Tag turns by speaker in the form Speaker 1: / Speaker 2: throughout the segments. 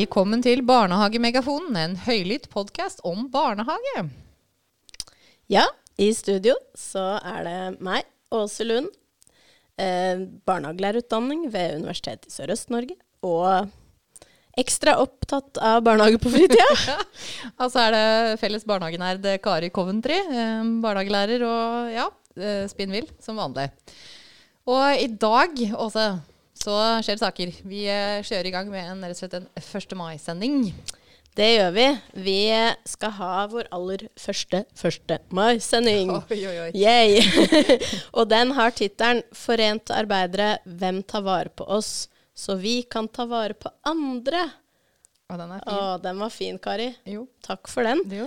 Speaker 1: Velkommen til Barnehagemegafonen, en høylytt podkast om barnehage.
Speaker 2: Ja, i studio så er det meg, Åse Lund, eh, barnehagelærerutdanning ved Universitetet i Sørøst-Norge, og ekstra opptatt av barnehage på fritida.
Speaker 1: altså er det felles barnehagenerd Kari Coventry, eh, barnehagelærer og ja, eh, spinnvill som vanlig. Og i dag, Åse, så skjer det saker. Vi eh, kjører i gang med en, rett og slett en 1. mai-sending.
Speaker 2: Det gjør vi. Vi skal ha vår aller første 1. mai-sending.
Speaker 1: Oi, oi, oi.
Speaker 2: og den har tittelen 'Forente arbeidere hvem tar vare på oss, så vi kan ta vare på andre'.
Speaker 1: Å, den er fin.
Speaker 2: Å, den var fin, Kari.
Speaker 1: Jo.
Speaker 2: Takk for den.
Speaker 1: Jo.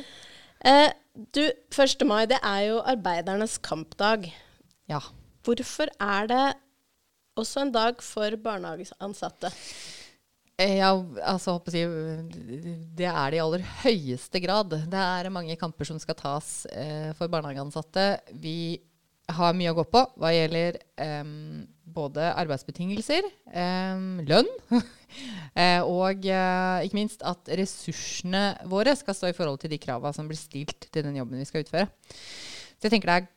Speaker 2: Eh, du, 1. mai det er jo arbeidernes kampdag.
Speaker 1: Ja.
Speaker 2: Hvorfor er det også en dag for barnehageansatte.
Speaker 1: Eh, ja, altså håper jeg, Det er det i aller høyeste grad. Det er mange kamper som skal tas eh, for barnehageansatte. Vi har mye å gå på hva gjelder eh, både arbeidsbetingelser, eh, lønn, eh, og eh, ikke minst at ressursene våre skal stå i forhold til de krava som blir stilt til den jobben vi skal utføre. Så jeg tenker det er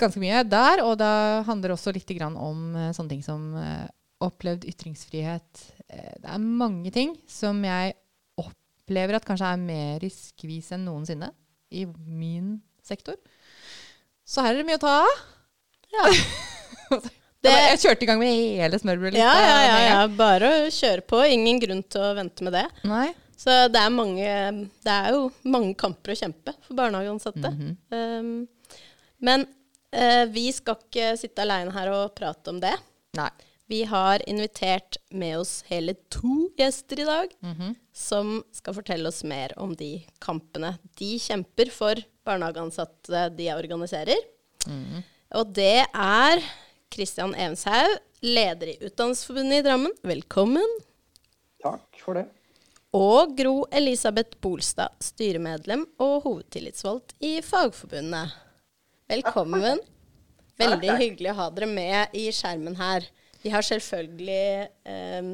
Speaker 1: ganske mye der. Og det handler også litt om uh, sånne ting som uh, opplevd ytringsfrihet. Uh, det er mange ting som jeg opplever at kanskje er mer i skvis enn noensinne i min sektor. Så her er det mye å ta av. Ja. det, jeg kjørte i gang med hele smørbrødet.
Speaker 2: Ja, ja, ja, ja, Bare å kjøre på. Ingen grunn til å vente med det.
Speaker 1: Nei.
Speaker 2: Så det er, mange, det er jo mange kamper å kjempe for barnehageansatte. Mm -hmm. um, men Eh, vi skal ikke sitte aleine her og prate om det.
Speaker 1: Nei.
Speaker 2: Vi har invitert med oss hele to gjester i dag, mm -hmm. som skal fortelle oss mer om de kampene de kjemper for barnehageansatte de organiserer. Mm -hmm. Og det er Kristian Evenshaug, leder i Utdannelsesforbundet i Drammen. Velkommen.
Speaker 3: Takk for det.
Speaker 2: Og Gro Elisabeth Bolstad, styremedlem og hovedtillitsvalgt i Fagforbundet. Velkommen. Veldig hyggelig å ha dere med i skjermen her. Vi har selvfølgelig um,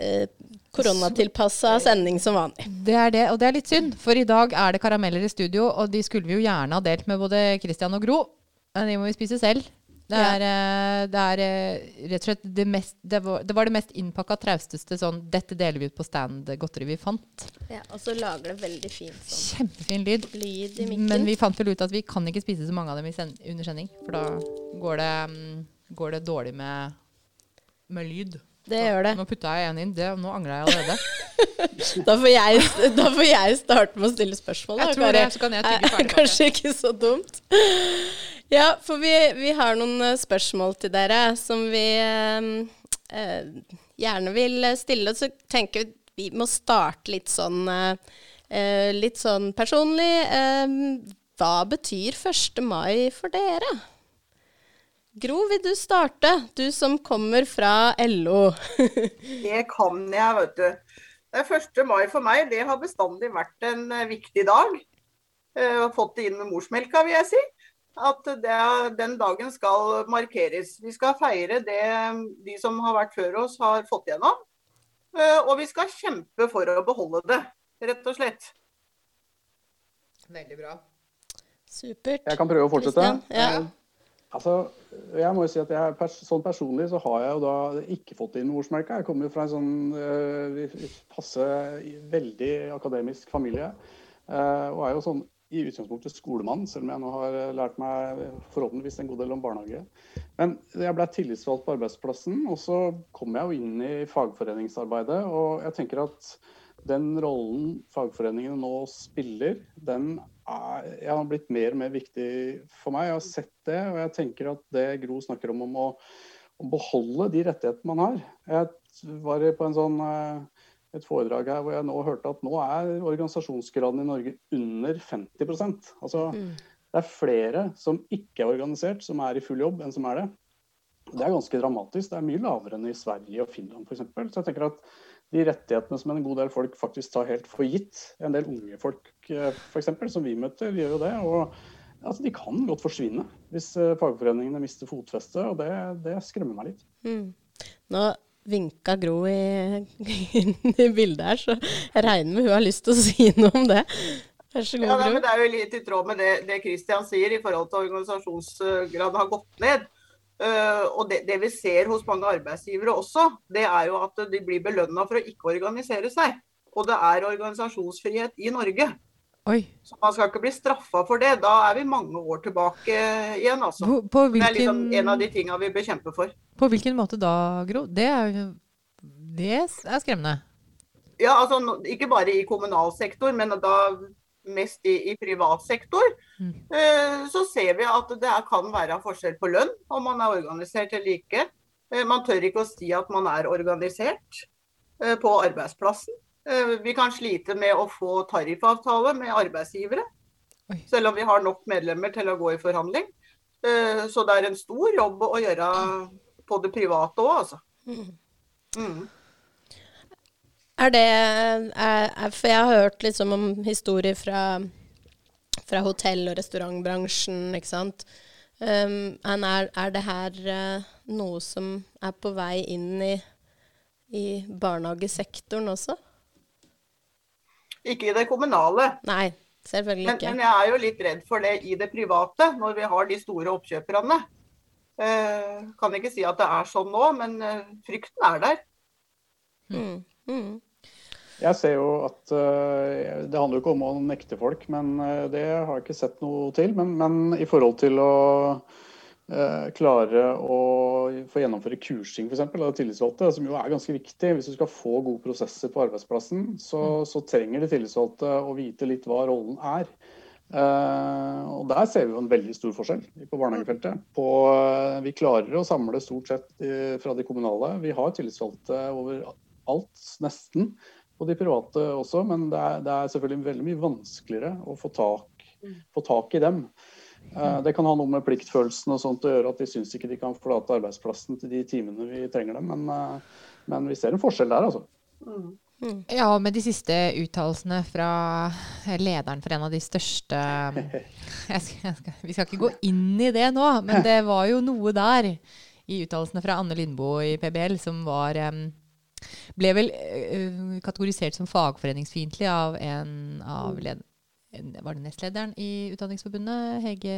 Speaker 2: uh, koronatilpassa sending som vanlig.
Speaker 1: Det er det, og det er litt synd. For i dag er det karameller i studio, og de skulle vi jo gjerne ha delt med både Christian og Gro. Men de må vi spise selv. Det er, ja. Eh, det er eh, rett og slett det mest Det var det, var det mest innpakka, trausteste sånn Dette deler vi ut på stand godteri vi fant.
Speaker 2: Ja, Og så lager det veldig fint
Speaker 1: sånn Kjempefin lyd.
Speaker 2: lyd i mikken.
Speaker 1: Men vi fant vel ut at vi kan ikke spise så mange av dem under sending. For da går det, mm, går det dårlig med, med lyd.
Speaker 2: Det så, gjør det.
Speaker 1: Nå putta jeg en inn. Det, nå angrer jeg allerede.
Speaker 2: da, får jeg, da, får jeg, starte med å stille spørsmål.
Speaker 1: Da, jeg tror det, så kan jeg tygge ferdig.
Speaker 2: Kanskje ikke så dumt. Ja, for vi, vi, har noen eh, spørsmål til dere som vi eh, eh, gjerne vil stille. Så tenker vi vi må starte litt sånn, eh, litt sånn personlig. Eh, hva betyr 1. mai for dere? Gro, vil du starte? Du som kommer fra LO.
Speaker 4: det kan jeg, vet du. 1. mai for meg, det har bestandig vært en eh, viktig dag. Jeg har fått det inn med morsmelka, vil jeg si at det, den dagen skal markeres. Vi skal feire det de som har vært før oss har fått gjennom. Eh, og vi skal kjempe for å beholde det, rett og slett.
Speaker 1: Veldig bra.
Speaker 2: Supert.
Speaker 3: Jeg kan prøve å fortsette.
Speaker 2: Ja.
Speaker 3: Eh, altså, jeg må jo si at jeg, pers sånn Personlig så har jeg jo da ikke fått inn ordsmerka. Jeg kommer jo fra en sånn uh, passe veldig akademisk familie. Uh, og er jo sånn i utgangspunktet skolemann, selv om jeg nå har eh, lært meg forhåpentligvis en god del om barnehage. Men jeg ble tillitsvalgt på arbeidsplassen, og så kom jeg jo inn i fagforeningsarbeidet. Og jeg tenker at den rollen fagforeningene nå spiller, den er, har blitt mer og mer viktig for meg. Jeg har sett det, og jeg tenker at det Gro snakker om, om å, å beholde de rettighetene man har. Jeg var på en sånn uh, et foredrag her hvor jeg nå hørte at nå er organisasjonsgraden i Norge under 50 Altså mm. det er flere som ikke er organisert, som er i full jobb, enn som er det. Det er ganske dramatisk. Det er mye lavere enn i Sverige og Finland f.eks. Så jeg tenker at de rettighetene som en god del folk faktisk tar helt for gitt, en del unge folk eh, f.eks. som vi møter, gjør jo det. og altså, De kan godt forsvinne hvis eh, fagforeningene mister fotfestet, og det, det skremmer meg litt.
Speaker 2: Mm. Nå vinka Gro i, i bildet her, så jeg regner med hun har lyst til å si noe om det. Vær så god,
Speaker 4: Ja, nei,
Speaker 2: Gro.
Speaker 4: men Det er jo litt i tråd med det, det Christian sier i forhold til organisasjonsgraden har gått ned. Uh, og det, det vi ser hos mange arbeidsgivere også, det er jo at de blir belønna for å ikke organisere seg. Og det er organisasjonsfrihet i Norge.
Speaker 1: Oi.
Speaker 4: Så man skal ikke bli straffa for det. Da er vi mange år tilbake igjen, altså.
Speaker 1: På, på,
Speaker 4: Det er liksom en av de tinga vi bør kjempe for.
Speaker 1: på hvilken måte da, Gro? Det er Det er skremmende.
Speaker 4: Ja, altså Ikke bare i kommunal sektor, men da mest i, i privat sektor.
Speaker 1: Mm.
Speaker 4: Eh, så ser vi at det kan være forskjell på lønn om man er organisert eller ikke. Eh, man tør ikke å si at man er organisert eh, på arbeidsplassen. Eh, vi kan slite med å få tariffavtale med arbeidsgivere,
Speaker 1: Oi.
Speaker 4: selv om vi har nok medlemmer til å gå i forhandling. Eh, så det er en stor jobb å gjøre på det private òg, altså.
Speaker 2: Mm.
Speaker 4: Mm.
Speaker 2: Er det er, er, For jeg har hørt liksom om historier fra, fra hotell- og restaurantbransjen, ikke sant. Um, er, er det her uh, noe som er på vei inn i, i barnehagesektoren også?
Speaker 4: Ikke i det kommunale.
Speaker 2: Nei, selvfølgelig
Speaker 4: Men,
Speaker 2: ikke.
Speaker 4: men jeg er jo litt redd for det i det private, når vi har de store oppkjøperne. Eh, kan ikke si at det er sånn nå, men eh, frykten er der.
Speaker 2: Mm. Mm.
Speaker 3: Jeg ser jo at uh, Det handler jo ikke om å nekte folk, men eh, det har jeg ikke sett noe til. Men, men i forhold til å klare å få gjennomføre kursing for eksempel, av tillitsvalgte, som jo er ganske viktig hvis du skal få gode prosesser på arbeidsplassen, så, så trenger de tillitsvalgte å vite litt hva rollen er. Eh, og Der ser vi jo en veldig stor forskjell på barnehagefeltet. På, eh, vi klarer å samle stort sett eh, fra de kommunale. Vi har tillitsvalgte overalt, nesten på de private også, men det er, det er selvfølgelig veldig mye vanskeligere å få tak, få tak i dem. Eh, Det kan ha noe med pliktfølelsen og sånt å gjøre, at de syns ikke de kan forlate arbeidsplassen til de timene vi trenger dem. Men, eh, men vi ser en forskjell der, altså.
Speaker 4: Mm.
Speaker 1: Ja, med de siste uttalelsene fra lederen for en av de største jeg skal, jeg skal, Vi skal ikke gå inn i det nå, men det var jo noe der i uttalelsene fra Anne Lindboe i PBL som var Ble vel eh, kategorisert som fagforeningsfiendtlig av en av led, en, Var det nestlederen i Utdanningsforbundet? Hege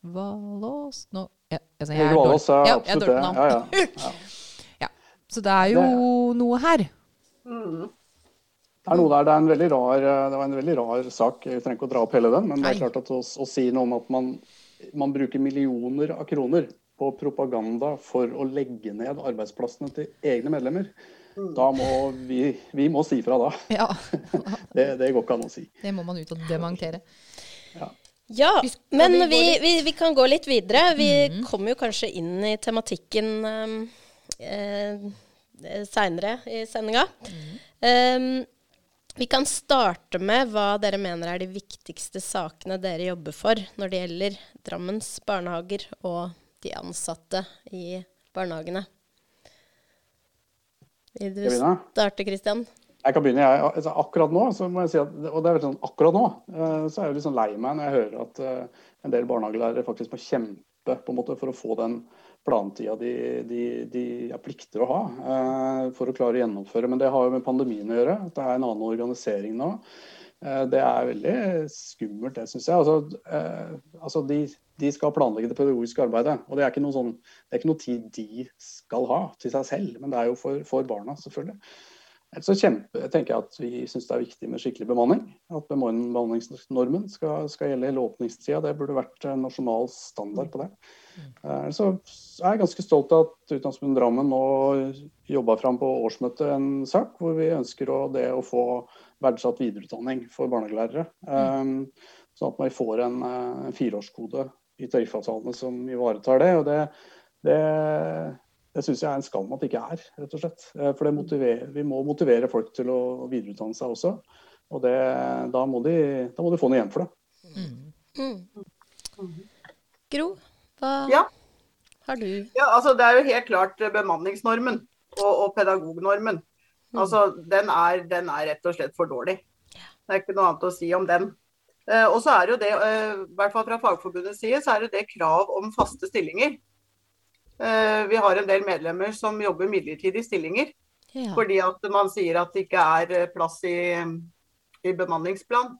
Speaker 1: Valås? Nå, ja, altså,
Speaker 3: Hege Valås er
Speaker 1: ja,
Speaker 3: absolutt det. Ja, ja. Ja.
Speaker 1: Så det er jo noe her.
Speaker 4: Mm.
Speaker 3: Det er noe der, det er en rar, det var en veldig rar sak. Vi trenger ikke å dra opp hele den, men det er klart at å, å si noe om at man, man bruker millioner av kroner på propaganda for å legge ned arbeidsplassene til egne medlemmer, da må vi, vi må si fra da.
Speaker 1: Ja,
Speaker 3: Det, det går ikke an å si.
Speaker 1: det må man ut og dementere.
Speaker 2: Ja,
Speaker 1: ja
Speaker 2: men
Speaker 1: vi
Speaker 2: vi, vi, kan gå litt videre. Vi kommer jo kanskje inn i tematikken um, eh, seinere i sendinga. Um, vi kan starte med hva dere mener er de viktigste sakene dere jobber for når det gjelder Drammens barnehager og de ansatte i barnehagene. Vil du starte, Kristian?
Speaker 3: Jeg kan begynne. Jeg, altså, akkurat nå, så må jeg si at, og det er sånn, akkurat nå, eh, så er jeg litt sånn lei meg når jeg hører at eh, en del barnehagelærere faktisk må kjempe på en måte for å få den plantida de, de, de er plikter å ha eh, for å klare å gjennomføre. Men det har jo med pandemien å gjøre. at Det er en annen organisering nå. Eh, det er veldig skummelt, det syns jeg. Altså, eh, altså de, de skal planlegge det pedagogiske arbeidet. Og det er sånn, det er ikke noe tid de skal ha til seg selv, men det er jo for, for barna, selvfølgelig. Ellers så kjempe, tenker jeg at vi syns det er viktig med skikkelig bemanning. At bemanningsnormen skal, skal gjelde hele åpningstida. Det burde vært en nasjonal standard på det. Eh, Så er jeg ganske stolt av at Utdanningsforbundet Drammen nå jobba fram på årsmøtet en sak hvor vi ønsker å, det å få verdsatt videreutdanning for barnehagelærere. Mm. Sånn at vi får en, eh, en fireårskode i tariffavtalene som ivaretar det. og det, det det syns jeg er en skam at det ikke er, rett og slett. Eh, For det vi må motivere folk til å videreutdanne seg også. Og det, da, må de, da må de få noe igjen for det.
Speaker 2: Mm. Gro, hva
Speaker 4: Ja.
Speaker 2: har du
Speaker 4: Ja, altså Det er jo helt klart eh, bemanningsnormen og, og pedagognormen. Altså, den er, den er rett og slett for dårlig. Det er ikke noe annet å si om den. Eh, og så er jo det, eh, i hvert fall fra Fagforbundets side, så er det det krav om faste stillinger. Eh, vi har en del medlemmer som jobber midlertidige stillinger.
Speaker 2: Ja.
Speaker 4: Fordi at man sier at det ikke er eh, plass i, i bemanningsplan.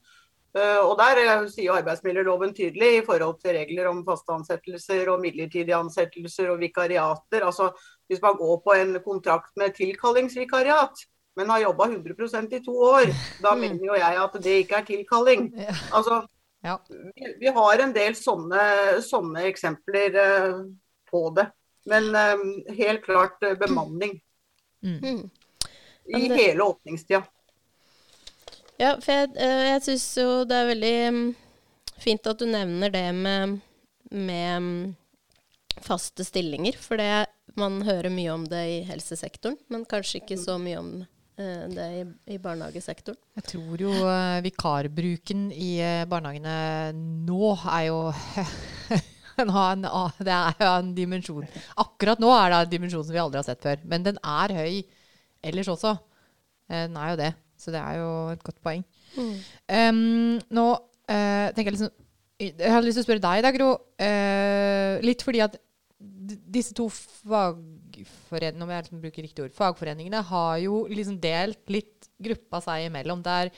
Speaker 4: Eh, og der sier arbeidsmiljøloven tydelig i forhold til regler om faste ansettelser og midlertidige ansettelser og vikariater. Altså hvis man går på en kontrakt med tilkallingsvikariat, men har jobba 100% i to år, da
Speaker 2: Mm.
Speaker 4: mener jo jeg at det ikke er tilkalling. Altså, vi, vi har en del sånne, sånne eksempler på det. Men um, helt klart eh, bemanning
Speaker 2: Mm.
Speaker 4: i
Speaker 2: det-
Speaker 4: hele åpningstida.
Speaker 2: Ja, for jeg, eh, jeg syns jo det er veldig mm, fint at du nevner det med, med mm, faste stillinger. For det, man hører mye om det i helsesektoren, men kanskje ikke så mye om eh, det i, i barnehagesektoren.
Speaker 1: Jeg tror jo vikarbruken i eh, barnehagene nå er jo en, annen, Det er jo en dimensjon. Akkurat nå er det en dimensjon som vi aldri har sett før. Men den er høy ellers også. Eh, Den er jo det. Så det er jo et godt poeng. Em, nå uh, tenker jeg liksom Jeg hadde lyst til å spørre deg, da, Gro. Uh, litt fordi at disse to fagforeningene, om jeg liksom bruker riktig ord, fagforeningene har jo liksom delt litt gruppa seg imellom. Det er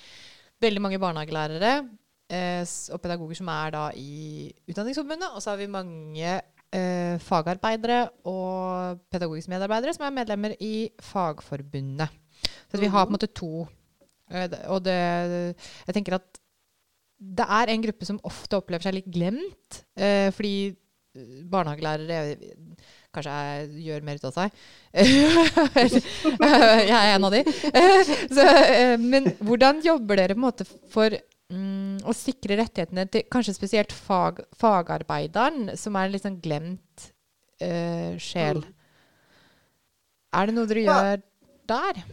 Speaker 1: veldig mange barnehagelærere eh, og pedagoger som er da i Utdanningsforbundet, og så har vi mange eh, fagarbeidere og pedagogiske medarbeidere som er medlemmer i Fagforbundet. Så vi har på en måte to. eh, og det Jeg tenker at det er en gruppe som ofte opplever seg litt glemt, eh, fordi eh, barnehagelærere kanskje jeg gjør mer ut av seg. jeg er en av de. Så, eh, men hvordan jobber dere på en måte for mm, å sikre rettighetene til kanskje spesielt fag, fagarbeideren, som er en litt sånn glemt uh, sjel? Er det noe dere
Speaker 4: Ja.
Speaker 1: gjør der?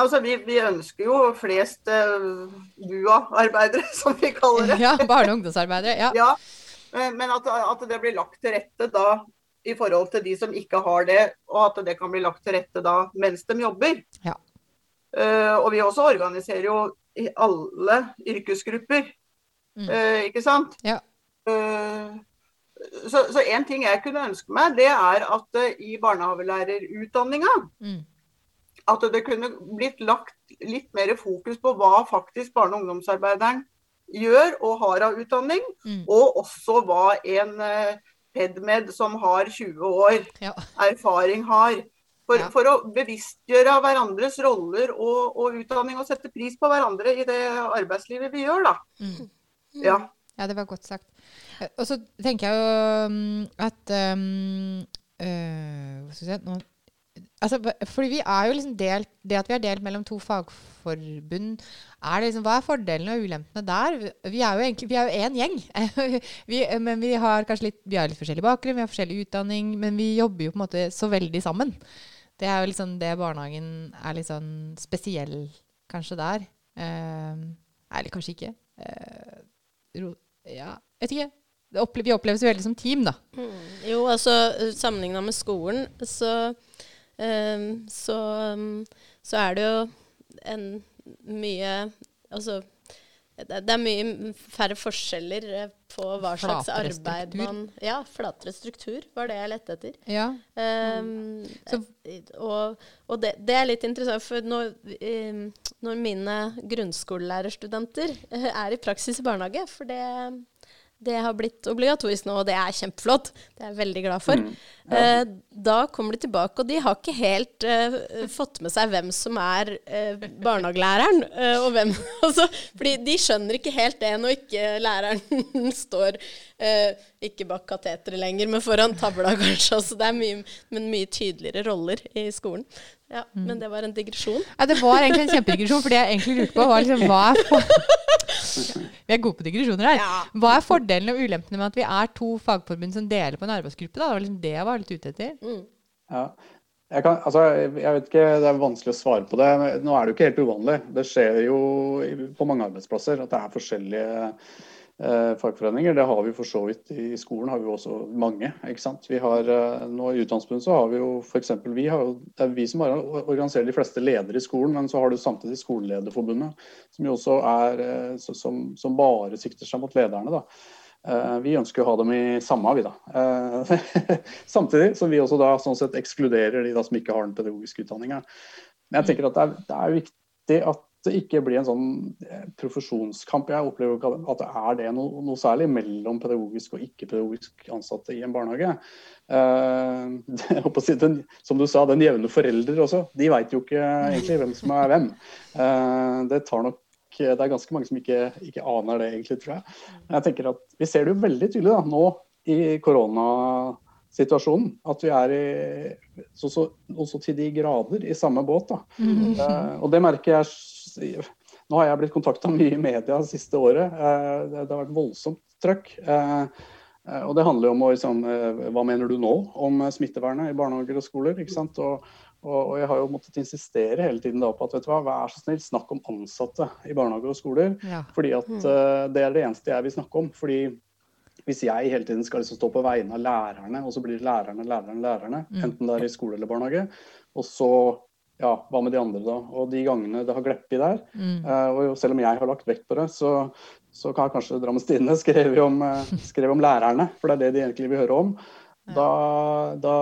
Speaker 4: Altså, vi, vi ønsker jo flest uh, BUA-arbeidere, som vi kaller det.
Speaker 1: Ja, barne- og ungdomsarbeidere. Ja.
Speaker 4: Ja, eh, men at, at det blir lagt til rette da i forhold til de som ikke har det, og at det kan bli lagt til rette da mens de jobber.
Speaker 1: Ja.
Speaker 4: Uh, og vi også organiserer jo i alle yrkesgrupper,
Speaker 1: Mm.
Speaker 4: eh, ikke sant?
Speaker 1: Ja.
Speaker 4: Eh, så, så en ting jeg kunne ønske meg, det er at eh, i barnehagelærerutdanninga
Speaker 1: Mm.
Speaker 4: at det kunne blitt lagt litt mer fokus på hva faktisk barne- og ungdomsarbeideren gjør og har av utdanning,
Speaker 1: Mm.
Speaker 4: og også hva en eh, PedMed som har 20 år
Speaker 1: Ja.
Speaker 4: erfaring har. For,
Speaker 1: Ja.
Speaker 4: for å bevisstgjøre hverandres roller og, og utdanning, og sette pris på hverandre i det arbeidslivet vi gjør, da.
Speaker 1: Mm.
Speaker 4: Ja.
Speaker 1: Ja, det var godt sagt. Eh, Og så tenker jeg jo mm, at um, øh, Hva skal jeg si nå, altså, Fordi vi er jo liksom delt Det at vi er delt mellom to fagforbund, er det liksom, hva er fordelene og ulempene der? Vi- Vi er jo egentlig vi er jo én gjeng. vi, men vi har kanskje litt, vi har litt forskjellig bakgrunn, vi har forskjellig utdanning, men vi jobber jo på en måte så veldig sammen. Det er jo liksom det barnehagen er litt sånn spesiell kanskje der. Eh, eller kanskje ikke. Eh, ro, ja, vet ikke. Opple vi oppleves jo veldig som team, da.
Speaker 2: Mm. Jo, altså sammenligna med skolen, så, eh, så, um, så er det jo en mye Altså det, det er mye færre forskjeller eh, på hva slags
Speaker 1: Flatere
Speaker 2: arbeid
Speaker 1: struktur.
Speaker 2: man Ja, flatere struktur var det jeg lette etter.
Speaker 1: Ja.
Speaker 2: Ehm,
Speaker 1: Så-
Speaker 2: eh, og og det, det er litt interessant, for når, um, når mine grunnskolelærerstudenter eh, er i praksis i barnehage, for det, det har blitt obligatorisk nå, og det er kjempeflott, det er jeg veldig glad for, eh, da kommer de tilbake, og de har ikke helt eh, fått med seg hvem som er eh, barnehagelæreren, eh, og hvem altså, Fordi de skjønner ikke helt det når ikke læreren står eh, ikke bak kateteret lenger, men foran tavla, kanskje. Altså, det er mye, men mye tydeligere roller i skolen. Ja, Men det var en digresjon.
Speaker 1: ja, det var egentlig en kjempedigresjon, for det jeg egentlig lurte på, var liksom hva er for... Vi er gode på digresjoner her.
Speaker 2: Ja.
Speaker 1: Hva er fordelene og ulempene med at vi er to fagforbund som deler på en arbeidsgruppe? Da? Det var liksom det jeg var litt ute etter.
Speaker 2: Mm.
Speaker 3: Ja. Jeg, kan, altså, jeg vet ikke, Det er vanskelig å svare på det. Nå er det jo ikke helt uvanlig. Det skjer jo på mange arbeidsplasser at det er forskjellige eh, fagforeninger. Det har vi for så vidt i skolen. har vi jo også mange. ikke sant? Vi har, eh, nå I Utdanningsforbundet så har vi jo f.eks. Vi har jo, det er vi som har organiserer de fleste ledere i skolen, men så har du samtidig Skolelederforbundet, som jo også er eh, som, som bare sikter seg mot lederne. da. Vi ønsker å ha dem i samme, vi da. Samtidig som vi også da sånn sett ekskluderer de da som ikke har den pedagogiske utdanninga. Men jeg tenker at det er, det er viktig at det ikke blir en sånn eh, profesjonskamp. Jeg opplever ikke at det er det noe, noe særlig mellom pedagogisk og ikke-pedagogisk ansatte i en barnehage. Uh, det, den, som du sa, den jevne forelder også, de veit jo ikke egentlig hvem som er hvem. Uh, det tar nok det er ganske mange som ikke, ikke, aner det, egentlig, tror jeg. Jeg tenker at Vi ser det jo veldig tydelig da, nå i koronasituasjonen. At vi er i, så, så, også til de grader i samme båt. da. Mm. Uh, og det merker jeg nå har jeg blitt kontakta mye i media det siste året. Eh, det har vært voldsomt trøkk. Eh, eh, og det handler jo om liksom, hva mener du nå om smittevernet i barnehager og skoler. ikke sant? Og, og, jeg har jo måttet insistere hele tiden på at vet du hva, vær så snill, snakk om ansatte i barnehager og skoler. Ja. fordi at uh, det er det eneste jeg vil snakke om. fordi hvis jeg hele tiden skal liksom stå på vegne av lærerne, og så blir det lærerne, lærerne, lærerne, mm. enten det er i skole eller barnehage, og så ja, hva med de andre, da? Og de gangene det har gleppet der, mm. uh, og selv om jeg har lagt vekt på det, så, så kan kanskje Drammens Tidende skrevet om, uh, skrev om lærerne, for det er det de egentlig vil høre om. Da, da,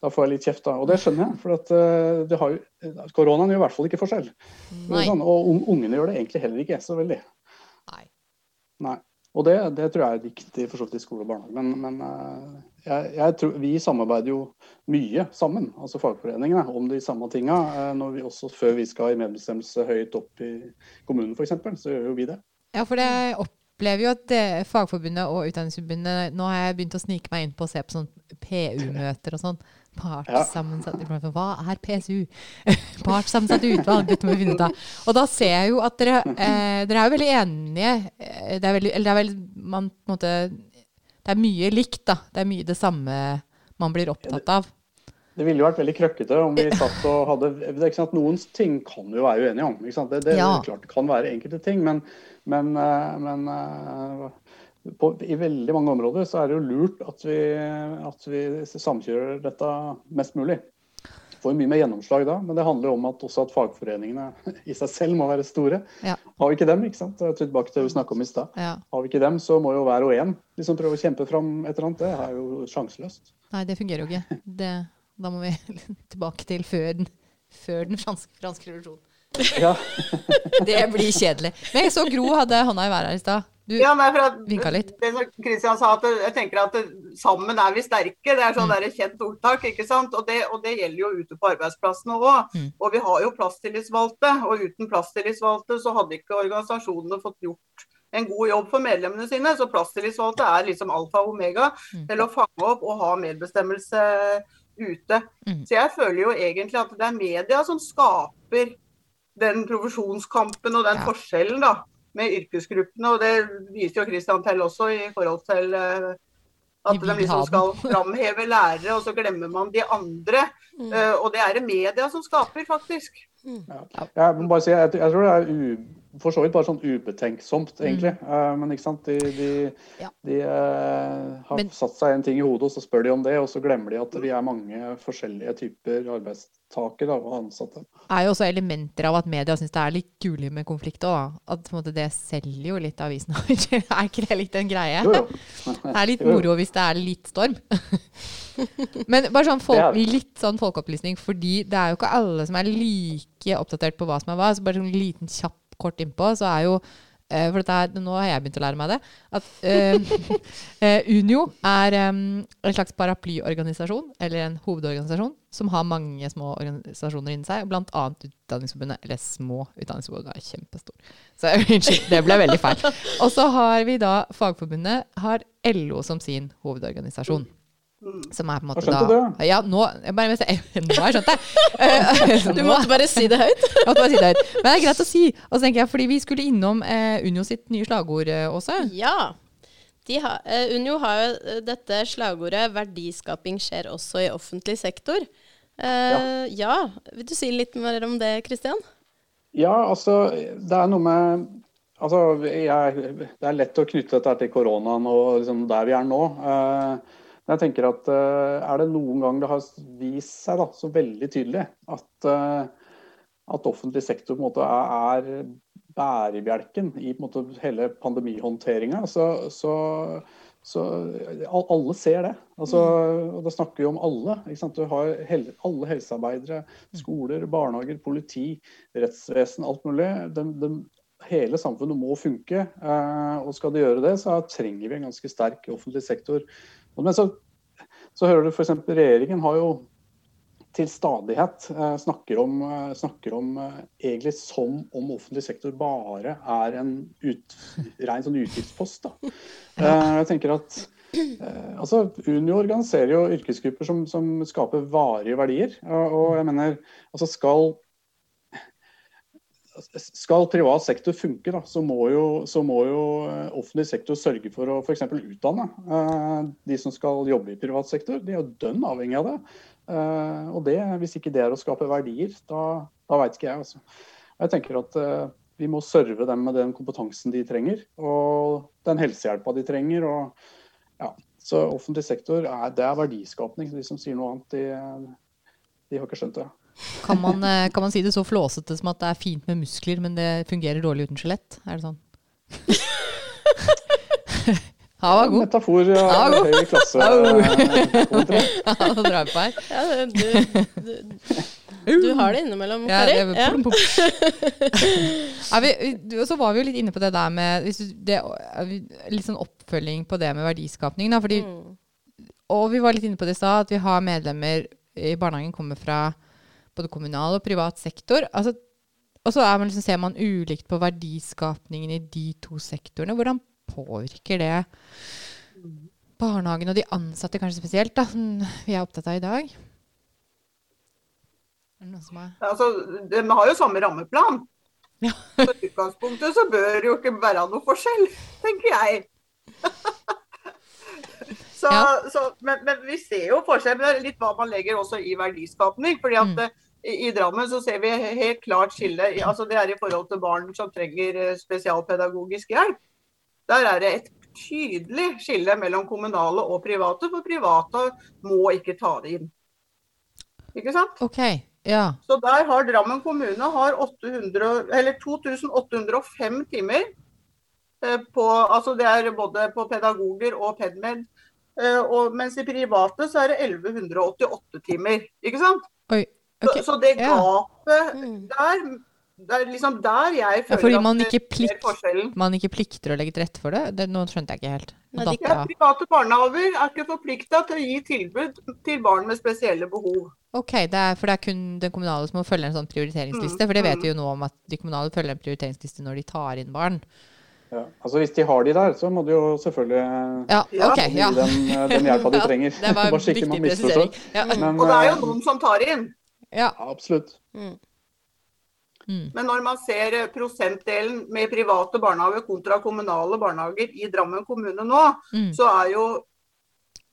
Speaker 3: da, får jeg litt kjeft, da. Og det skjønner jeg, for at, det har jo, koronaen gjør i hvert fall ikke forskjell. Sånn, og ungene gjør det egentlig heller ikke så veldig. Nei. Nei. Og det, det, tror jeg er viktig for så vidt i skole og barnehage. Men, men uh, jeg, jeg tror, vi samarbeider jo mye sammen, altså fagforeningene, om de samme tinga. Når vi også, før vi skal i medbestemmelse høyt opp i kommunen f.eks., så gjør jo vi det.
Speaker 1: Ja, for det opplever jo at det, Fagforbundet og Utdanningsforbundet Nå har jeg begynt å snike meg inn på å se på sånn PU-møter og sånn. Partssammensatt ja. Hva er PSU? Partssammensatt utvalg, dette må vi finne ut av. Og da ser jeg jo at dere, eh, dere er jo veldig enige. Eh, det er, veldig, eller det er vel man på en måte Det er mye likt, da. Det er mye det samme man blir opptatt av.
Speaker 3: Det ville jo vært veldig krøkkete om vi satt og hadde det er ikke sant, Noen ting kan vi jo være uenige om. Ikke sant? Det, det, ja. det er klart det kan være enkelte ting, men, men, eh, men på, I veldig mange områder så er det jo lurt at vi, at vi samkjører dette mest mulig. Får mye mer gjennomslag da, men det handler om at også at fagforeningene i seg selv må være store. Ja. Har vi ikke dem, ikke sant? tilbake til det vi snakka om i stad. Ja. Har vi ikke dem, så må jo hver og en liksom prøve å kjempe fram et eller annet. Det er jo sjanseløst.
Speaker 1: Nei, det fungerer jo ikke. Det, da må vi tilbake til før den, før den franske, franske revolusjonen. Ja. det blir kjedelig. Men jeg så Gro hadde hånda i været her i stad. Du ja, vinka litt.
Speaker 4: Det som Kristian sa, at jeg tenker at sammen er vi sterke. Det er sånn mm. kjent ordtak. ikke sant? Og det, og det, gjelder jo ute på arbeidsplassene òg. Mm. Og vi har jo plasstillitsvalgte. Og uten plasstillitsvalgte så hadde ikke organisasjonene fått gjort en god jobb for medlemmene sine. Så plasstillitsvalgte er liksom alfa og omega mm. til å fange opp og ha medbestemmelse ute. Mm. Så jeg føler jo egentlig at det er media som skaper den profesjonskampen og den ja. forskjellen, da med yrkesgruppene. Og det viser jo Kristian til også i forhold til uh, at de liksom skal framheve lærere, og så glemmer man de andre. Uh, og det er det media som skaper, faktisk.
Speaker 3: Mm. Ja. Jeg må bare si, jeg, jeg tror det er u for så vidt bare sånn ubetenksomt, mm. egentlig. Mm. Men ikke sant, de, de, ja. de uh, har men, satt seg en ting i hodet, og så spør de om det, og så glemmer de at vi er mange forskjellige typer arbeidstakere og ansatte.
Speaker 1: Det er jo også elementer av at media syns det er litt gulig med konflikt òg. At måte, det selger jo litt avisen. er ikke det litt en greie? Jo, jo. det er litt moro hvis det er litt storm. Men bare sånn folk, litt sånn folkeopplysning, fordi det er jo ikke alle som er like oppdatert på hva som er hva. Så bare sånn liten kjapp kort innpå, så er jo uh, For er, nå har jeg begynt å lære meg det. At uh, Unio er um, en slags paraplyorganisasjon, eller en hovedorganisasjon, som har mange små organisasjoner inni seg, bl.a. Utdanningsforbundet. Eller små Utdanningsforbundet er kjempestor. Så unnskyld, det ble veldig feil. Og så har vi da Fagforbundet, har LO som sin hovedorganisasjon.
Speaker 3: Mm. Som er på en måte da det?
Speaker 1: Ja, nå jeg bare, Nå har jeg skjønt
Speaker 2: det. du måtte bare si det høyt.
Speaker 1: jeg måtte bare si det høyt. Men det er greit å si. Og så tenker jeg, fordi vi skulle innom eh, Unio sitt nye slagord, eh, også.
Speaker 2: Ja. Ha, eh, Unio har jo uh, dette slagordet 'verdiskaping skjer også i offentlig sektor'. Eh, ja. ja. Vil du si litt mer om det, Kristian?
Speaker 3: Ja, altså det er noe med Altså, jeg, det er lett å knytte dette til koronaen og liksom der vi er nå. Uh, jeg tenker at uh, Er det noen gang det har vist seg da, så veldig tydelig at, uh, at offentlig sektor på en måte er, bærebjelken i måte, hele pandemihåndteringa. Så, så, så, alle ser det. Altså, og Da snakker vi om alle. Du har hel, alle helsearbeidere, skoler, barnehager, politi, rettsvesen, alt mulig. De, de, hele samfunnet må funke. Eh, og skal det gjøre det, så trenger vi en ganske sterk offentlig sektor. Men så, så hører du f.eks. regjeringen har jo til stadighet eh, snakker om, eh, snakker om eh, egentlig som om offentlig sektor bare er en ut, ren sånn utgiftspost. Da. Jeg tenker at altså, Unio organiserer jo yrkesgrupper som, som skaper varige verdier. Og jeg mener, altså skal skal privat sektor funke, da, så, må jo, så må jo offentlig sektor sørge for å f.eks. utdanne de som skal jobbe i privat sektor. De er jo dønn avhengig av det. Uh, og det, hvis ikke det er å skape verdier, da, da veit ikke jeg. Altså. Jeg tenker at vi må serve dem med den kompetansen de trenger, og den helsehjelpa de trenger. Og, ja. Så offentlig sektor er, det er verdiskapning. De som sier noe annet, de, de har ikke skjønt det.
Speaker 1: Kan man, eh, kan man, si det så flåsete som at det er fint med muskler, men det fungerer dårlig uten skjelett? Er det sånn? Han var god.
Speaker 3: Metafor av ja, høy klasse.
Speaker 1: ja, nå drar vi på her. Ja,
Speaker 2: du, du, du, har det innimellom, Kari. Ja,
Speaker 1: ja. vi, så var vi jo litt inne på det der med det, Litt sånn oppfølging på det med verdiskapning. Da, fordi, mm. Og vi var litt inne på det i stad, at vi har medlemmer i barnehagen kommer fra både kommunal og privat sektor. Altså, og så man liksom, ser man ulikt på verdiskapningen i de to sektorene. Hvordan påvirker det barnehagen og de ansatte kanskje spesielt, da, som vi er opptatt av i dag?
Speaker 4: Er er altså, De har jo samme rammeplan. Ja. I utgangspunktet så bør det jo ikke være noe forskjell, tenker jeg. så, ja. så, men, men, vi ser jo forskjell. Men det er litt hva man legger også i verdiskapning. fordi at mm. I, Drammen så ser vi helt klart skille. altså Det er i forhold til barn som trenger eh, spesialpedagogisk hjelp. Der er det et tydelig skille mellom kommunale og private, for private må ikke ta det inn. Ikke sant?
Speaker 1: Ok, ja.
Speaker 4: Så der har Drammen kommune har 800, 2805 timer. Eh, på, altså det er både på pedagoger og PedMed. Eh, og, mens i private så er det 1188 timer. Ikke sant?
Speaker 1: Oi, okay.
Speaker 4: så, så, det gapet ja. der det er liksom der jeg føler ja,
Speaker 1: fordi man ikke, plikt, man ikke plikter å legge til rette for det? det nå skjønte jeg ikke helt.
Speaker 4: Ja, private barnehager er ikke forplikta til å gi tilbud til barn med spesielle behov.
Speaker 1: Ok, det er, For det er kun den kommunale som må følge en sånn prioriteringsliste? Mm, for det vet mm. vi jo nå om at de kommunale følger en prioriteringsliste når de tar inn barn.
Speaker 3: Ja, altså Hvis de har de der, så må de jo selvfølgelig
Speaker 1: ja, okay,
Speaker 3: gi dem den hjelpa de trenger.
Speaker 1: det var en viktig presisering.
Speaker 4: Ja. Men, og det er jo eh, noen som tar inn.
Speaker 1: Ja,
Speaker 3: absolutt. Mm.
Speaker 4: Mm. Men når man ser eh, prosentdelen med private barnehager kontra kommunale barnehager i Drammen kommune nå, mm. så er jo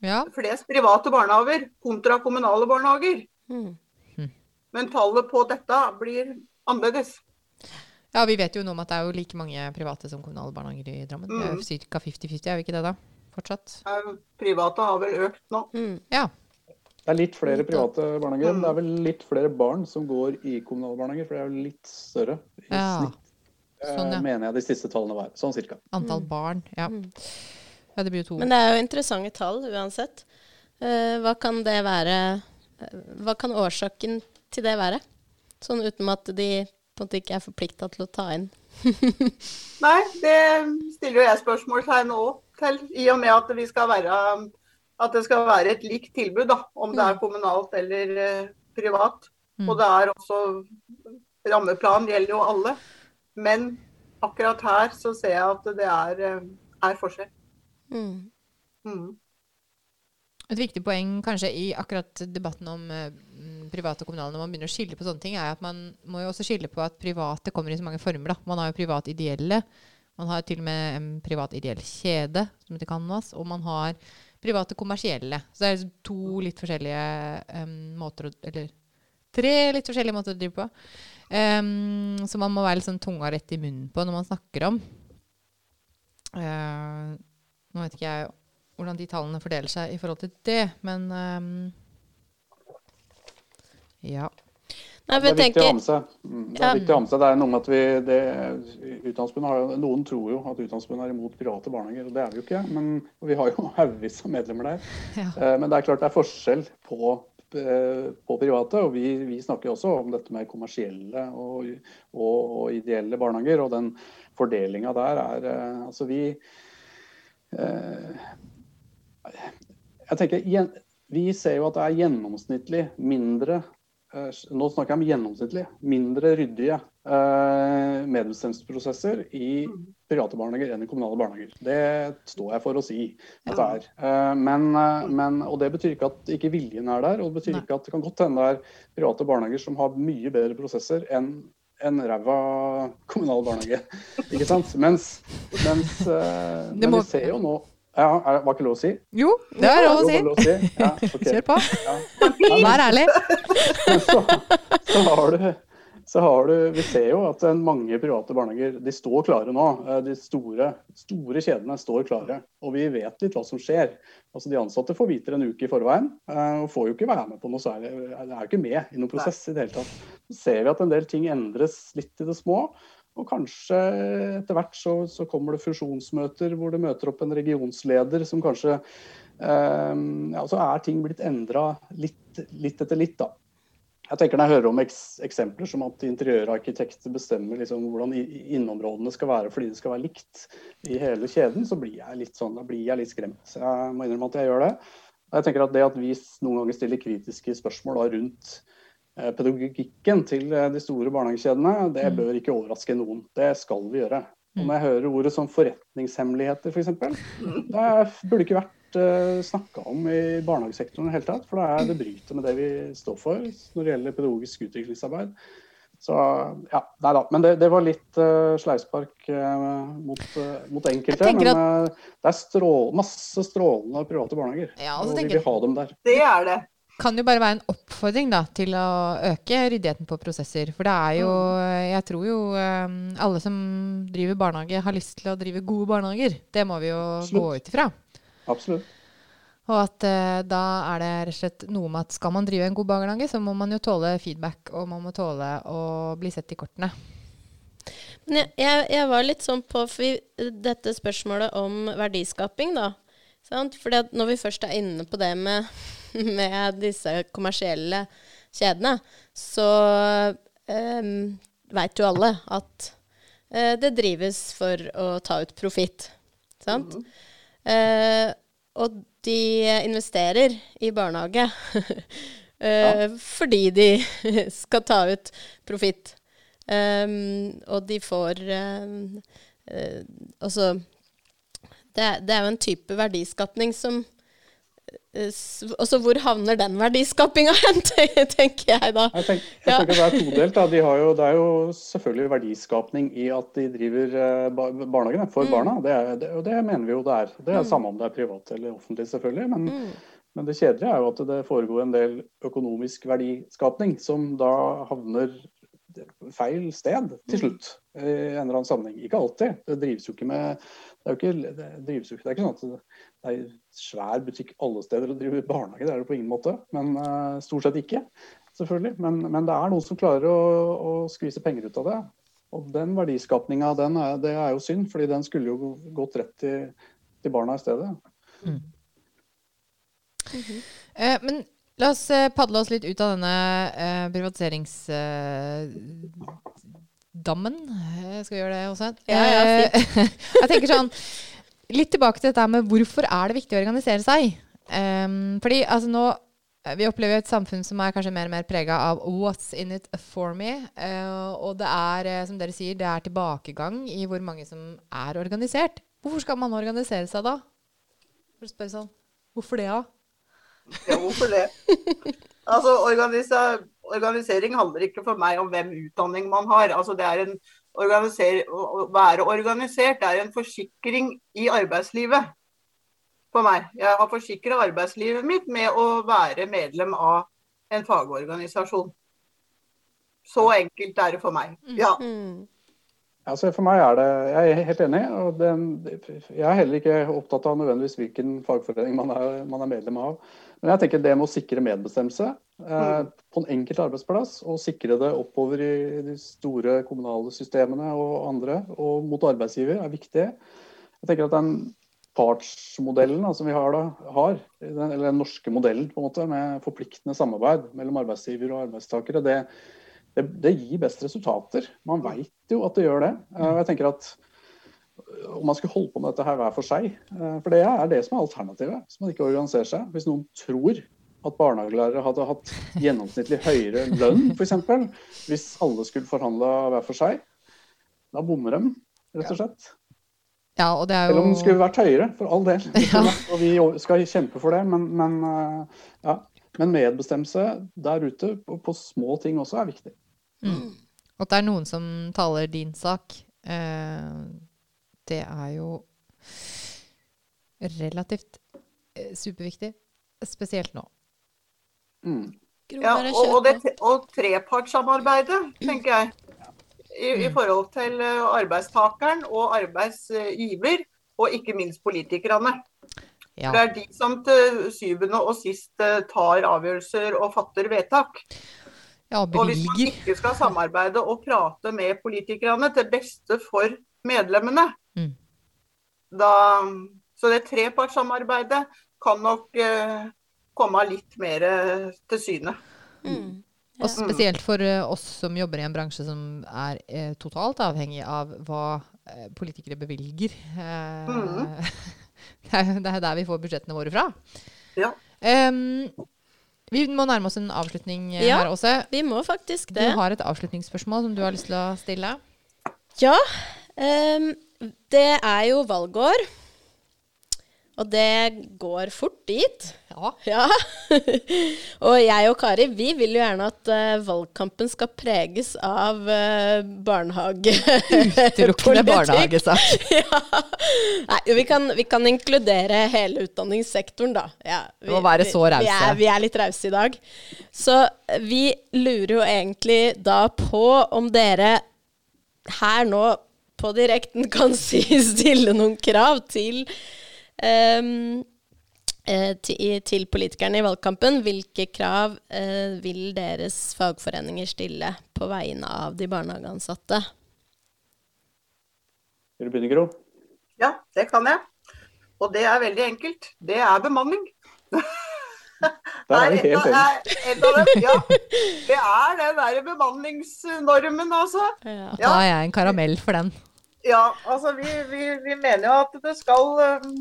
Speaker 4: ja. flest private barnehager kontra kommunale barnehager. Mm. mm. Men tallet på dette blir annerledes.
Speaker 1: Ja, vi vet jo nå om at det er jo like mange private som kommunale barnehager i Drammen. Det er jo ca. 50-50, er vi ikke det da? Fortsatt?
Speaker 4: Private har vel økt nå.
Speaker 1: Mm. Ja.
Speaker 3: Det er litt flere private barnehager. Mm. Det er vel litt flere barn som går i kommunale barnehager, for det er jo litt større i ja. snitt. Sånn, ja. Mener jeg de siste tallene var. Sånn cirka.
Speaker 1: Antall mm. barn, ja. Mm. ja. Det blir jo to.
Speaker 2: Men det er jo interessante tall uansett. Uh, hva kan det være uh, Hva kan årsaken til det være? Sånn uten at de på en måte ikke er forplikta til å ta inn.
Speaker 4: Nei, det stiller jo jeg spørsmålstegn òg til, i og med at vi skal være at det skal være et likt tilbud, da, om det er mm. kommunalt eller uh, privat. Mm. Og det er også Rammeplan gjelder jo alle. Men akkurat her så ser jeg at det er, uh, er forskjell. Mm.
Speaker 1: Mm. Et viktig poeng kanskje i akkurat debatten om uh, private og kommunale når man begynner å skille på sånne ting, er at man må jo også skille på at private kommer i så mange former. da. Man har jo privat ideelle. Man har til og med en privat ideell kjede som heter Canvas. Og man har private kommersielle. Så det er liksom to litt forskjellige um, måter å Eller tre litt forskjellige måter å drive på. Um, så man må være litt sånn tunga rett i munnen på når man snakker om. Uh, nå vet ikke jeg hvordan de tallene fordeler seg i forhold til det, men um, ja.
Speaker 2: Nei,
Speaker 3: Det er viktig å ha med seg. Mm, Det er viktig å ha med seg. Det er noe med at vi det, har Noen tror jo at Utdanningsforbundet er imot private barnehager, og det er vi jo ikke. Men vi har jo haugevis av medlemmer der.
Speaker 1: Ja.
Speaker 3: Eh, Men det er klart det er forskjell på, eh, på private. Og vi, vi snakker også om dette med kommersielle og, og, og ideelle barnehager. Og den fordelinga der er eh, Altså vi Jeg tenker Vi ser jo at det er gjennomsnittlig mindre Nå snakker jeg om gjennomsnittlig. Mindre ryddige eh, medbestemmelsesprosesser i private barnehager enn i kommunale barnehager. Det står jeg for å si at det er. Eh, men, eh, men, og det betyr ikke at ikke viljen er der. Og det betyr ikke at det kan godt hende det er private barnehager som har mye bedre prosesser enn en ræva kommunal barnehage. Ikke sant? Mens, mens eh, Men vi ser jo nå ja, er- Var ikke lov å si?
Speaker 1: Jo, det er lov å si.
Speaker 3: Lov å si. Ja, okay.
Speaker 1: Kjør på.
Speaker 3: Ja.
Speaker 1: Vær ærlig.
Speaker 3: Så, så har du så har du, Vi ser jo at mange private barnehager de står klare nå. Eh, De store, store kjedene står klare. Og vi vet litt hva som skjer. Altså De ansatte får vite det en uke i forveien eh, og får jo ikke være med på noe særlig. Er jo ikke med i noen prosess i det hele tatt. Så ser vi at en del ting endres litt i det små. Og kanskje etter hvert så, så kommer det fusjonsmøter hvor det møter opp en regionsleder som kanskje eh, Ja, så er ting blitt endra litt, litt etter litt, da. Jeg tenker Når jeg hører om eks eksempler som at interiørarkitekter bestemmer liksom hvordan innområdene skal være fordi det skal være likt i hele kjeden, så blir jeg litt sånn, da blir jeg litt skremt. Så jeg må innrømme at jeg gjør det. Jeg tenker at Det at vi noen ganger stiller kritiske spørsmål da, rundt pedagogikken til eh, de store barnehagekjedene, det
Speaker 1: Mm.
Speaker 3: bør ikke overraske noen. Det skal vi gjøre. Og
Speaker 1: Mm.
Speaker 3: når jeg hører ordet som forretningshemmeligheter, f.eks., det burde ikke vært uh, snakka om i barnehagesektoren i det hele tatt. For det, er, det bryter med det vi står for når det gjelder pedagogisk utviklingsarbeid. Så ja, nei da. Men det, det var litt uh, sleivspark uh, mot, uh, mot enkelte.
Speaker 1: Jeg
Speaker 3: Men eh, det er strål, masse strålende private barnehager.
Speaker 1: Ja, og så
Speaker 3: vi vil ha dem der.
Speaker 4: Det er det.
Speaker 1: Kan jo bare være en oppfordring da, til å øke ryddigheten på prosesser. For det er jo Jeg tror jo eh, alle som driver barnehage, har lyst til å drive gode barnehager. Det må vi jo
Speaker 3: Absolutt.
Speaker 1: gå ut ifra.
Speaker 3: Absolutt.
Speaker 1: Og at uh, da er det rett og slett noe med at skal man drive en god barnehage, så må man jo tåle feedback, og man må tåle å bli sett i kortene.
Speaker 2: Men jeg, jeg, jeg var litt sånn på vi, dette spørsmålet om verdiskaping, da. Sant? Fordi at når vi først er inne på det med, med disse kommersielle kjedene, så eh, veit jo alle at eh, det drives for å ta ut profitt. Sant? Eh, og de investerer i barnehage eh, fordi de skal ta ut profitt. Um, og de får um, eh, Altså det, det er jo en type verdiskapning som Altså, hvor havner den verdiskapinga hen, tenker jeg da.
Speaker 3: Jeg, tenker, jeg tenker det er todelt. De har jo, det er jo selvfølgelig verdiskapning i at de driver eh, barnehagene for
Speaker 2: Mm.
Speaker 3: barna. Det, er, det, og det mener vi jo det er. Det er samme om det er privat eller offentlig, selvfølgelig. Men,
Speaker 2: Mm.
Speaker 3: men det kjedelige er jo at det foregår en del økonomisk verdiskapning som da havner feil sted til slutt. I en eller annen sammenheng. Ikke alltid. Det drives jo ikke med Det er jo ikke, det drives jo det er ikke sånn at det er svær butikk alle steder å drive barnehage. Det er det på ingen måte. Men uh, stort sett ikke selvfølgelig. Men, men det er noen som klarer å, å skvise penger ut av det. Og den verdiskapninga, er, det er jo synd, fordi den skulle jo gått rett til, til barna i stedet.
Speaker 1: Eh, men la oss eh, padle oss litt ut av denne eh, privatiserings... Eh, skal vi gjøre det også?
Speaker 2: Ja, ja,
Speaker 1: fint. jeg tenker sånn Litt tilbake til dette med hvorfor er det viktig å organisere seg? Um, fordi altså nå eh, vi opplever et samfunn som er kanskje mer og mer prega av 'what's in it for me'. Uh, og det er, eh, som dere sier, det er tilbakegang i hvor mange som er organisert. Hvorfor skal man organisere seg da? For å spørre sånn, Hvorfor det, da?
Speaker 4: Ja, hvorfor det? Altså, organisa organisering handler ikke for meg om hvem utdanning man har. Altså, det er en å være organisert er en forsikring i arbeidslivet for meg. Jeg har forsikra arbeidslivet mitt med å være medlem av en fagorganisasjon. Så enkelt er det for meg. Ja.
Speaker 2: Mm.
Speaker 3: Altså for meg er det, Jeg er helt enig. og den, Jeg er heller ikke opptatt av nødvendigvis hvilken fagforening man er, man er medlem av. Men jeg tenker det med å sikre medbestemmelse eh, på en enkelt arbeidsplass og sikre det oppover i de store kommunale systemene og andre, og mot arbeidsgiver, er viktig. Jeg tenker at den partsmodellen da, som vi har, da, har, eller den norske modellen på en måte, med forpliktende samarbeid mellom arbeidsgiver og arbeidstakere, det, det, det gir best resultater. Man veit jo at det gjør det. Eh, og jeg tenker at om man skulle holde på med dette her hver for seg, eh, for det er det som er alternativet, hvis man ikke organiserer seg. Hvis noen tror at barnehagelærere hadde hatt gjennomsnittlig høyere lønn, f.eks., hvis alle skulle forhandla hver for seg, da bommer de, rett og slett.
Speaker 1: Ja, og det jo...
Speaker 3: Eller om den skulle vært høyere, for all del. Ja. Og vi skal kjempe for det, men, men, eh, ja. men medbestemmelse der ute på, på, små ting også er viktig.
Speaker 1: Mm. Og at det er noen som taler din sak, eh, det er jo relativt eh, superviktig. Spesielt nå.
Speaker 3: Mm.
Speaker 4: Ja, og, og, det, og trepartssamarbeidet, tenker jeg i, i, mm. forhold til eh, arbeidstakeren og arbeidsgiver, og ikke minst politikerne. Ja. Det er de som til syvende og sist eh, tar avgjørelser og fatter vedtak.
Speaker 1: Ja,
Speaker 4: og hvis man ikke skal samarbeide og prate med politikerne til beste for medlemmene, mm. da Så det trepartssamarbeidet kan nok eh, komme litt mer til syne. Mm.
Speaker 1: Og spesielt for uh, oss som jobber i en bransje som er eh, totalt avhengig av hva eh, politikere bevilger. Mm. det, er, det, er, der vi får budsjettene våre fra.
Speaker 4: Ja.
Speaker 1: Um, vi må nærme oss en avslutning ja, her også.
Speaker 2: Vi må faktisk det.
Speaker 1: Du har et avslutningsspørsmål som du har lyst til å stille?
Speaker 2: Ja. Um, det er jo valgår. Og det går fort dit.
Speaker 1: Ja.
Speaker 2: ja. og jeg og Kari, vi vil jo gjerne at uh, valgkampen skal preges av uh, barnehage...
Speaker 1: Utelukkende barnehagesak.
Speaker 2: ja. Nei, vi kan, vi kan, inkludere hele utdanningssektoren, da. Ja,
Speaker 1: vi, må være så rause.
Speaker 2: Vi, vi, er litt rause i dag. Så vi lurer jo egentlig da på om dere her nå på direkten kan si, stille noen krav til til, til, politikerne i valgkampen. Hvilke krav uh, vil deres fagforeninger stille på vegne av de barnehageansatte?
Speaker 3: Vil du begynne, Gro?
Speaker 4: Ja, det kan jeg. Og det er veldig enkelt. Det er bemanning.
Speaker 3: Der er det helt
Speaker 4: enige. Ja. Det er den der bemanningsnormen, altså.
Speaker 1: Ja, da er jeg en karamell for den.
Speaker 4: Ja, altså vi, vi, vi mener jo at det skal um,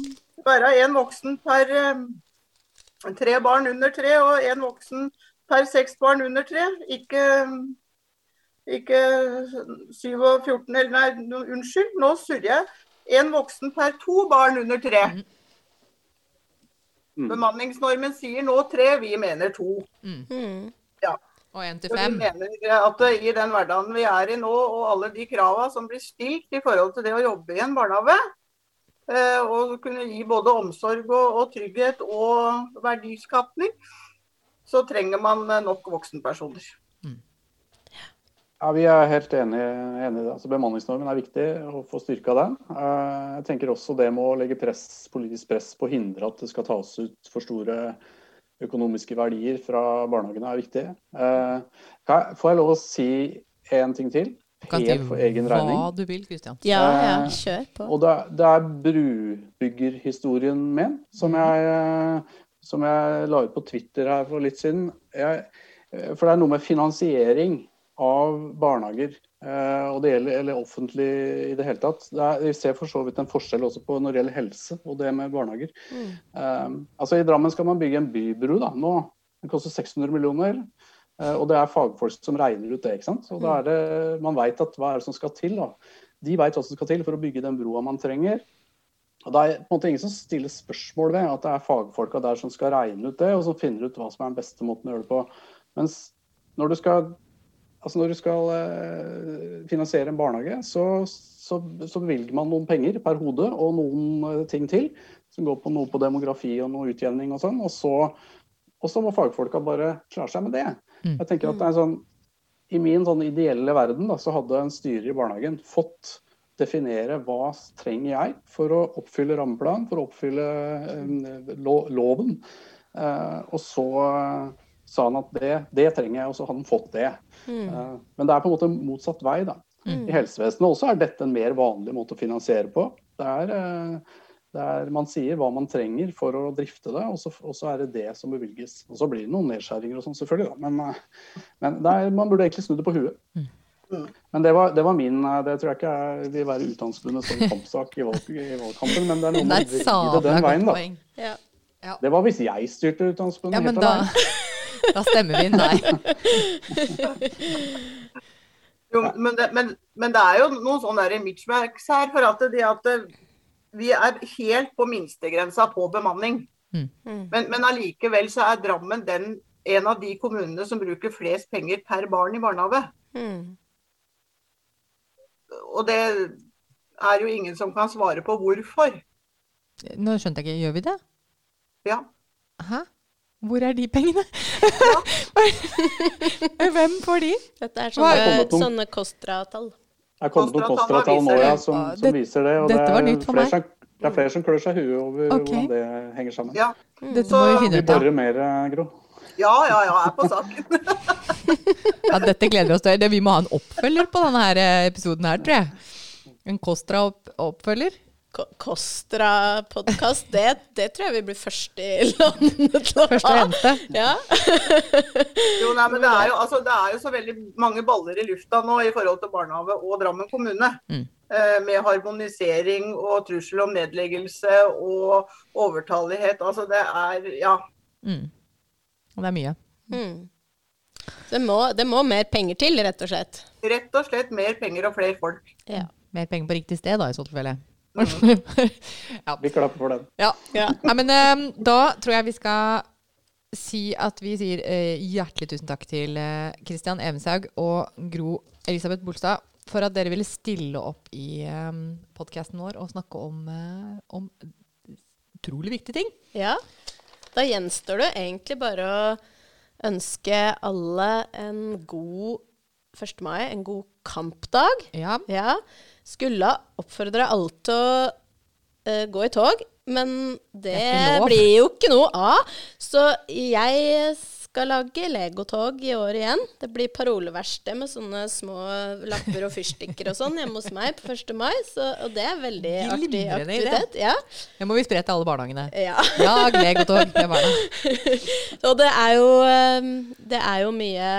Speaker 4: være én voksen per eh, tre barn under tre, og én voksen per seks barn under tre. Ikke, ikke 7 og 14 eller nei, unnskyld, nå surrer jeg. Én voksen per to barn under tre. Mm. Bemanningsnormen sier nå tre, vi mener to.
Speaker 1: Mm.
Speaker 4: Ja.
Speaker 1: Og én til fem.
Speaker 4: Vi mener at i den hverdagen vi er i nå, og alle de kravene som blir stilt i forhold til det å jobbe i en barnehage, Eh, og kunne gi både omsorg og, og trygghet og verdiskapning, så trenger man eh, nok voksenpersoner. Mm.
Speaker 3: Ja, Vi er helt enige. det. Altså, bemanningsnormen er viktig å få styrka den. Eh, jeg tenker også det med å legge press, politisk press på å hindre at det skal tas ut for store økonomiske verdier fra barnehagene, er viktig. Får jeg lov å si én ting til? Helt for egen regning.
Speaker 1: Hva du vil, Kristian.
Speaker 2: Ja, ja, eh, kjør på.
Speaker 3: Og det, det er brubyggerhistorien min, som mhm. jeg, eh, som jeg la ut på Twitter her for litt siden. Jeg, eh, for det er noe med finansiering av barnehager, og det gjelder, eller offentlig i det hele tatt. Det er, vi ser for så vidt en forskjell også på når det gjelder helse og det med barnehager. Mm. Um, altså I Drammen skal man bygge en bybru da, nå. Den koster 600 millioner. Eh, og det er fagfolk som regner ut det. ikke sant? Og da er det, Man veit hva er det som skal til. da. De veit hva som skal til for å bygge den broa man trenger. Og Det er på en måte ingen som stiller spørsmål ved at det er fagfolka der som skal regne ut det, og som finner ut hva som er den beste måten å gjøre det på. Mens når du skal, altså når du skal eh, finansiere en barnehage, så, så, så, bevilger man noen penger per hode og noen eh, ting til. Som går på noe på demografi og noe utjevning og sånn. Og så, og så må fagfolka bare klare seg med det. Mm. Jeg tenker at sånn, I min sånn ideelle verden da, så hadde en styrer i barnehagen fått definere hva trenger jeg for å oppfylle rammeplanen, for å oppfylle eh, lo loven. Eh, og så sa han at det, det trenger jeg, og så hadde han fått det. Eh, men det er på en måte motsatt vei. da. I helsevesenet også er dette en mer vanlig måte å finansiere på. Det er, eh, er, man sier hva man trenger for å drifte det, og så, og så er det det som bevilges. Og så blir det noen nedskjæringer og sånn, selvfølgelig, da. Men, eh, men det er, man burde egentlig snu det på huet. Men det var, det var min eh, Det tror jeg ikke jeg vil være Utdanningsforbundet som kampsak i, valg, i valgkampen, men det er noe med å
Speaker 1: et
Speaker 3: vride den veien, da.
Speaker 1: Ja.
Speaker 2: Ja.
Speaker 3: Det var hvis jeg styrte Utdanningsforbundet
Speaker 1: Ja, men
Speaker 3: helt
Speaker 1: da,
Speaker 3: alene.
Speaker 1: da stemmer vi nei.
Speaker 4: Jo, men, det, men, men det er jo noen sånne der mismatches her. For at det at det, vi er helt på minstegrensa på bemanning.
Speaker 1: Mm.
Speaker 4: Men, men allikevel så er Drammen den, en av de kommunene som bruker flest penger per barn i barnehage.
Speaker 2: Mm.
Speaker 4: Og det er jo ingen som kan svare på hvorfor.
Speaker 1: Nå skjønte jeg ikke, gjør vi det?
Speaker 4: Ja.
Speaker 1: Hæ? Hvor er de pengene? Hvem får de?
Speaker 2: Dette er sånne, sånne KOSTRA-tall.
Speaker 3: Det er kommet noen KOSTRA-tall nå ja, som, som viser det. Og
Speaker 1: Dette
Speaker 3: det
Speaker 1: var
Speaker 3: er,
Speaker 1: nytt for
Speaker 3: flere
Speaker 1: meg.
Speaker 3: som, det er flere som klør seg huet over
Speaker 1: okay.
Speaker 3: hvordan det henger sammen.
Speaker 4: Ja,
Speaker 1: Dette må vi finne ut av.
Speaker 3: borer mer, eh, Gro.
Speaker 4: ja, ja, ja jeg er på saken.
Speaker 1: Ja, dette gleder vi oss til. Vi må ha en oppfølger på denne eh, episoden her, tror jeg. En Kostra-oppfølger.
Speaker 2: Ko- KOSTRA-podkast, det, det tror jeg vi blir først i landet til å ha. Ja.
Speaker 4: Jo, nei, men det er jo, altså, det er jo så veldig mange baller i lufta nå i forhold til barnehage og Drammen kommune.
Speaker 1: Mm.
Speaker 4: Eh, med harmonisering og trussel om nedleggelse og overtallighet. Altså det er ja.
Speaker 1: Mm. Og det er mye.
Speaker 2: Mm. Det, må, det må mer penger til, rett og slett.
Speaker 4: Rett og slett mer penger og flere folk.
Speaker 2: Ja.
Speaker 1: Mer penger på riktig sted, da, i så tilfelle. Ja.
Speaker 3: Vi klapper for den.
Speaker 1: ja.
Speaker 2: Ja.
Speaker 1: Nei, men um, da tror jeg vi skal si at vi sier uh, hjertelig tusen takk til uh, Christian Evenshaug og Gro Elisabeth Bolstad for at dere ville stille opp i um, podkasten vår og snakke om, uh, om utrolig viktige ting.
Speaker 2: Ja. Da gjenstår det egentlig bare å ønske alle en god 1. mai, en god kampdag.
Speaker 1: Ja.
Speaker 2: Ja. Skulle oppfordre alle til å uh, gå i tog, men det, blir jo ikke noe av. Så jeg skal lage legotog i år igjen. Det blir paroleverksted med sånne små lapper og fyrstikker og sånn hjemme hos meg på 1. mai. Så, og det er veldig artig aktivitet. Ja.
Speaker 1: Det må vi spre til alle barnehagene.
Speaker 2: ja.
Speaker 1: Lag legotog til barna.
Speaker 2: Og det er jo, eh, det er jo mye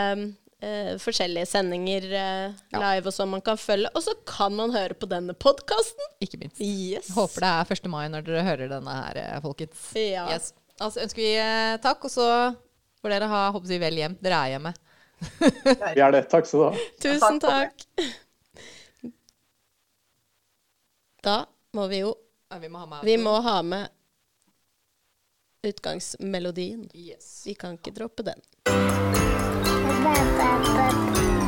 Speaker 2: eh, forskjellige sendinger eh,
Speaker 1: Ja.
Speaker 2: live og sånn man kan følge. Og så kan man høre på denne podkasten.
Speaker 1: Ikke minst.
Speaker 2: Yes.
Speaker 1: Håper det er 1. mai når dere hører denne her, eh, folkens.
Speaker 2: Ja.
Speaker 1: Yes. Altså ønsker vi uh, takk, og så får dere ha håper jeg, vel hjem. Dere er hjemme.
Speaker 3: Vi er det. Takk skal du ha.
Speaker 2: Tusen
Speaker 4: Takk
Speaker 2: takk. Da må vi jo
Speaker 1: Ja, vi må ha med
Speaker 2: Vi må ha med utgangsmelodien.
Speaker 1: Yes.
Speaker 2: Vi kan ikke droppe den. ba, ba.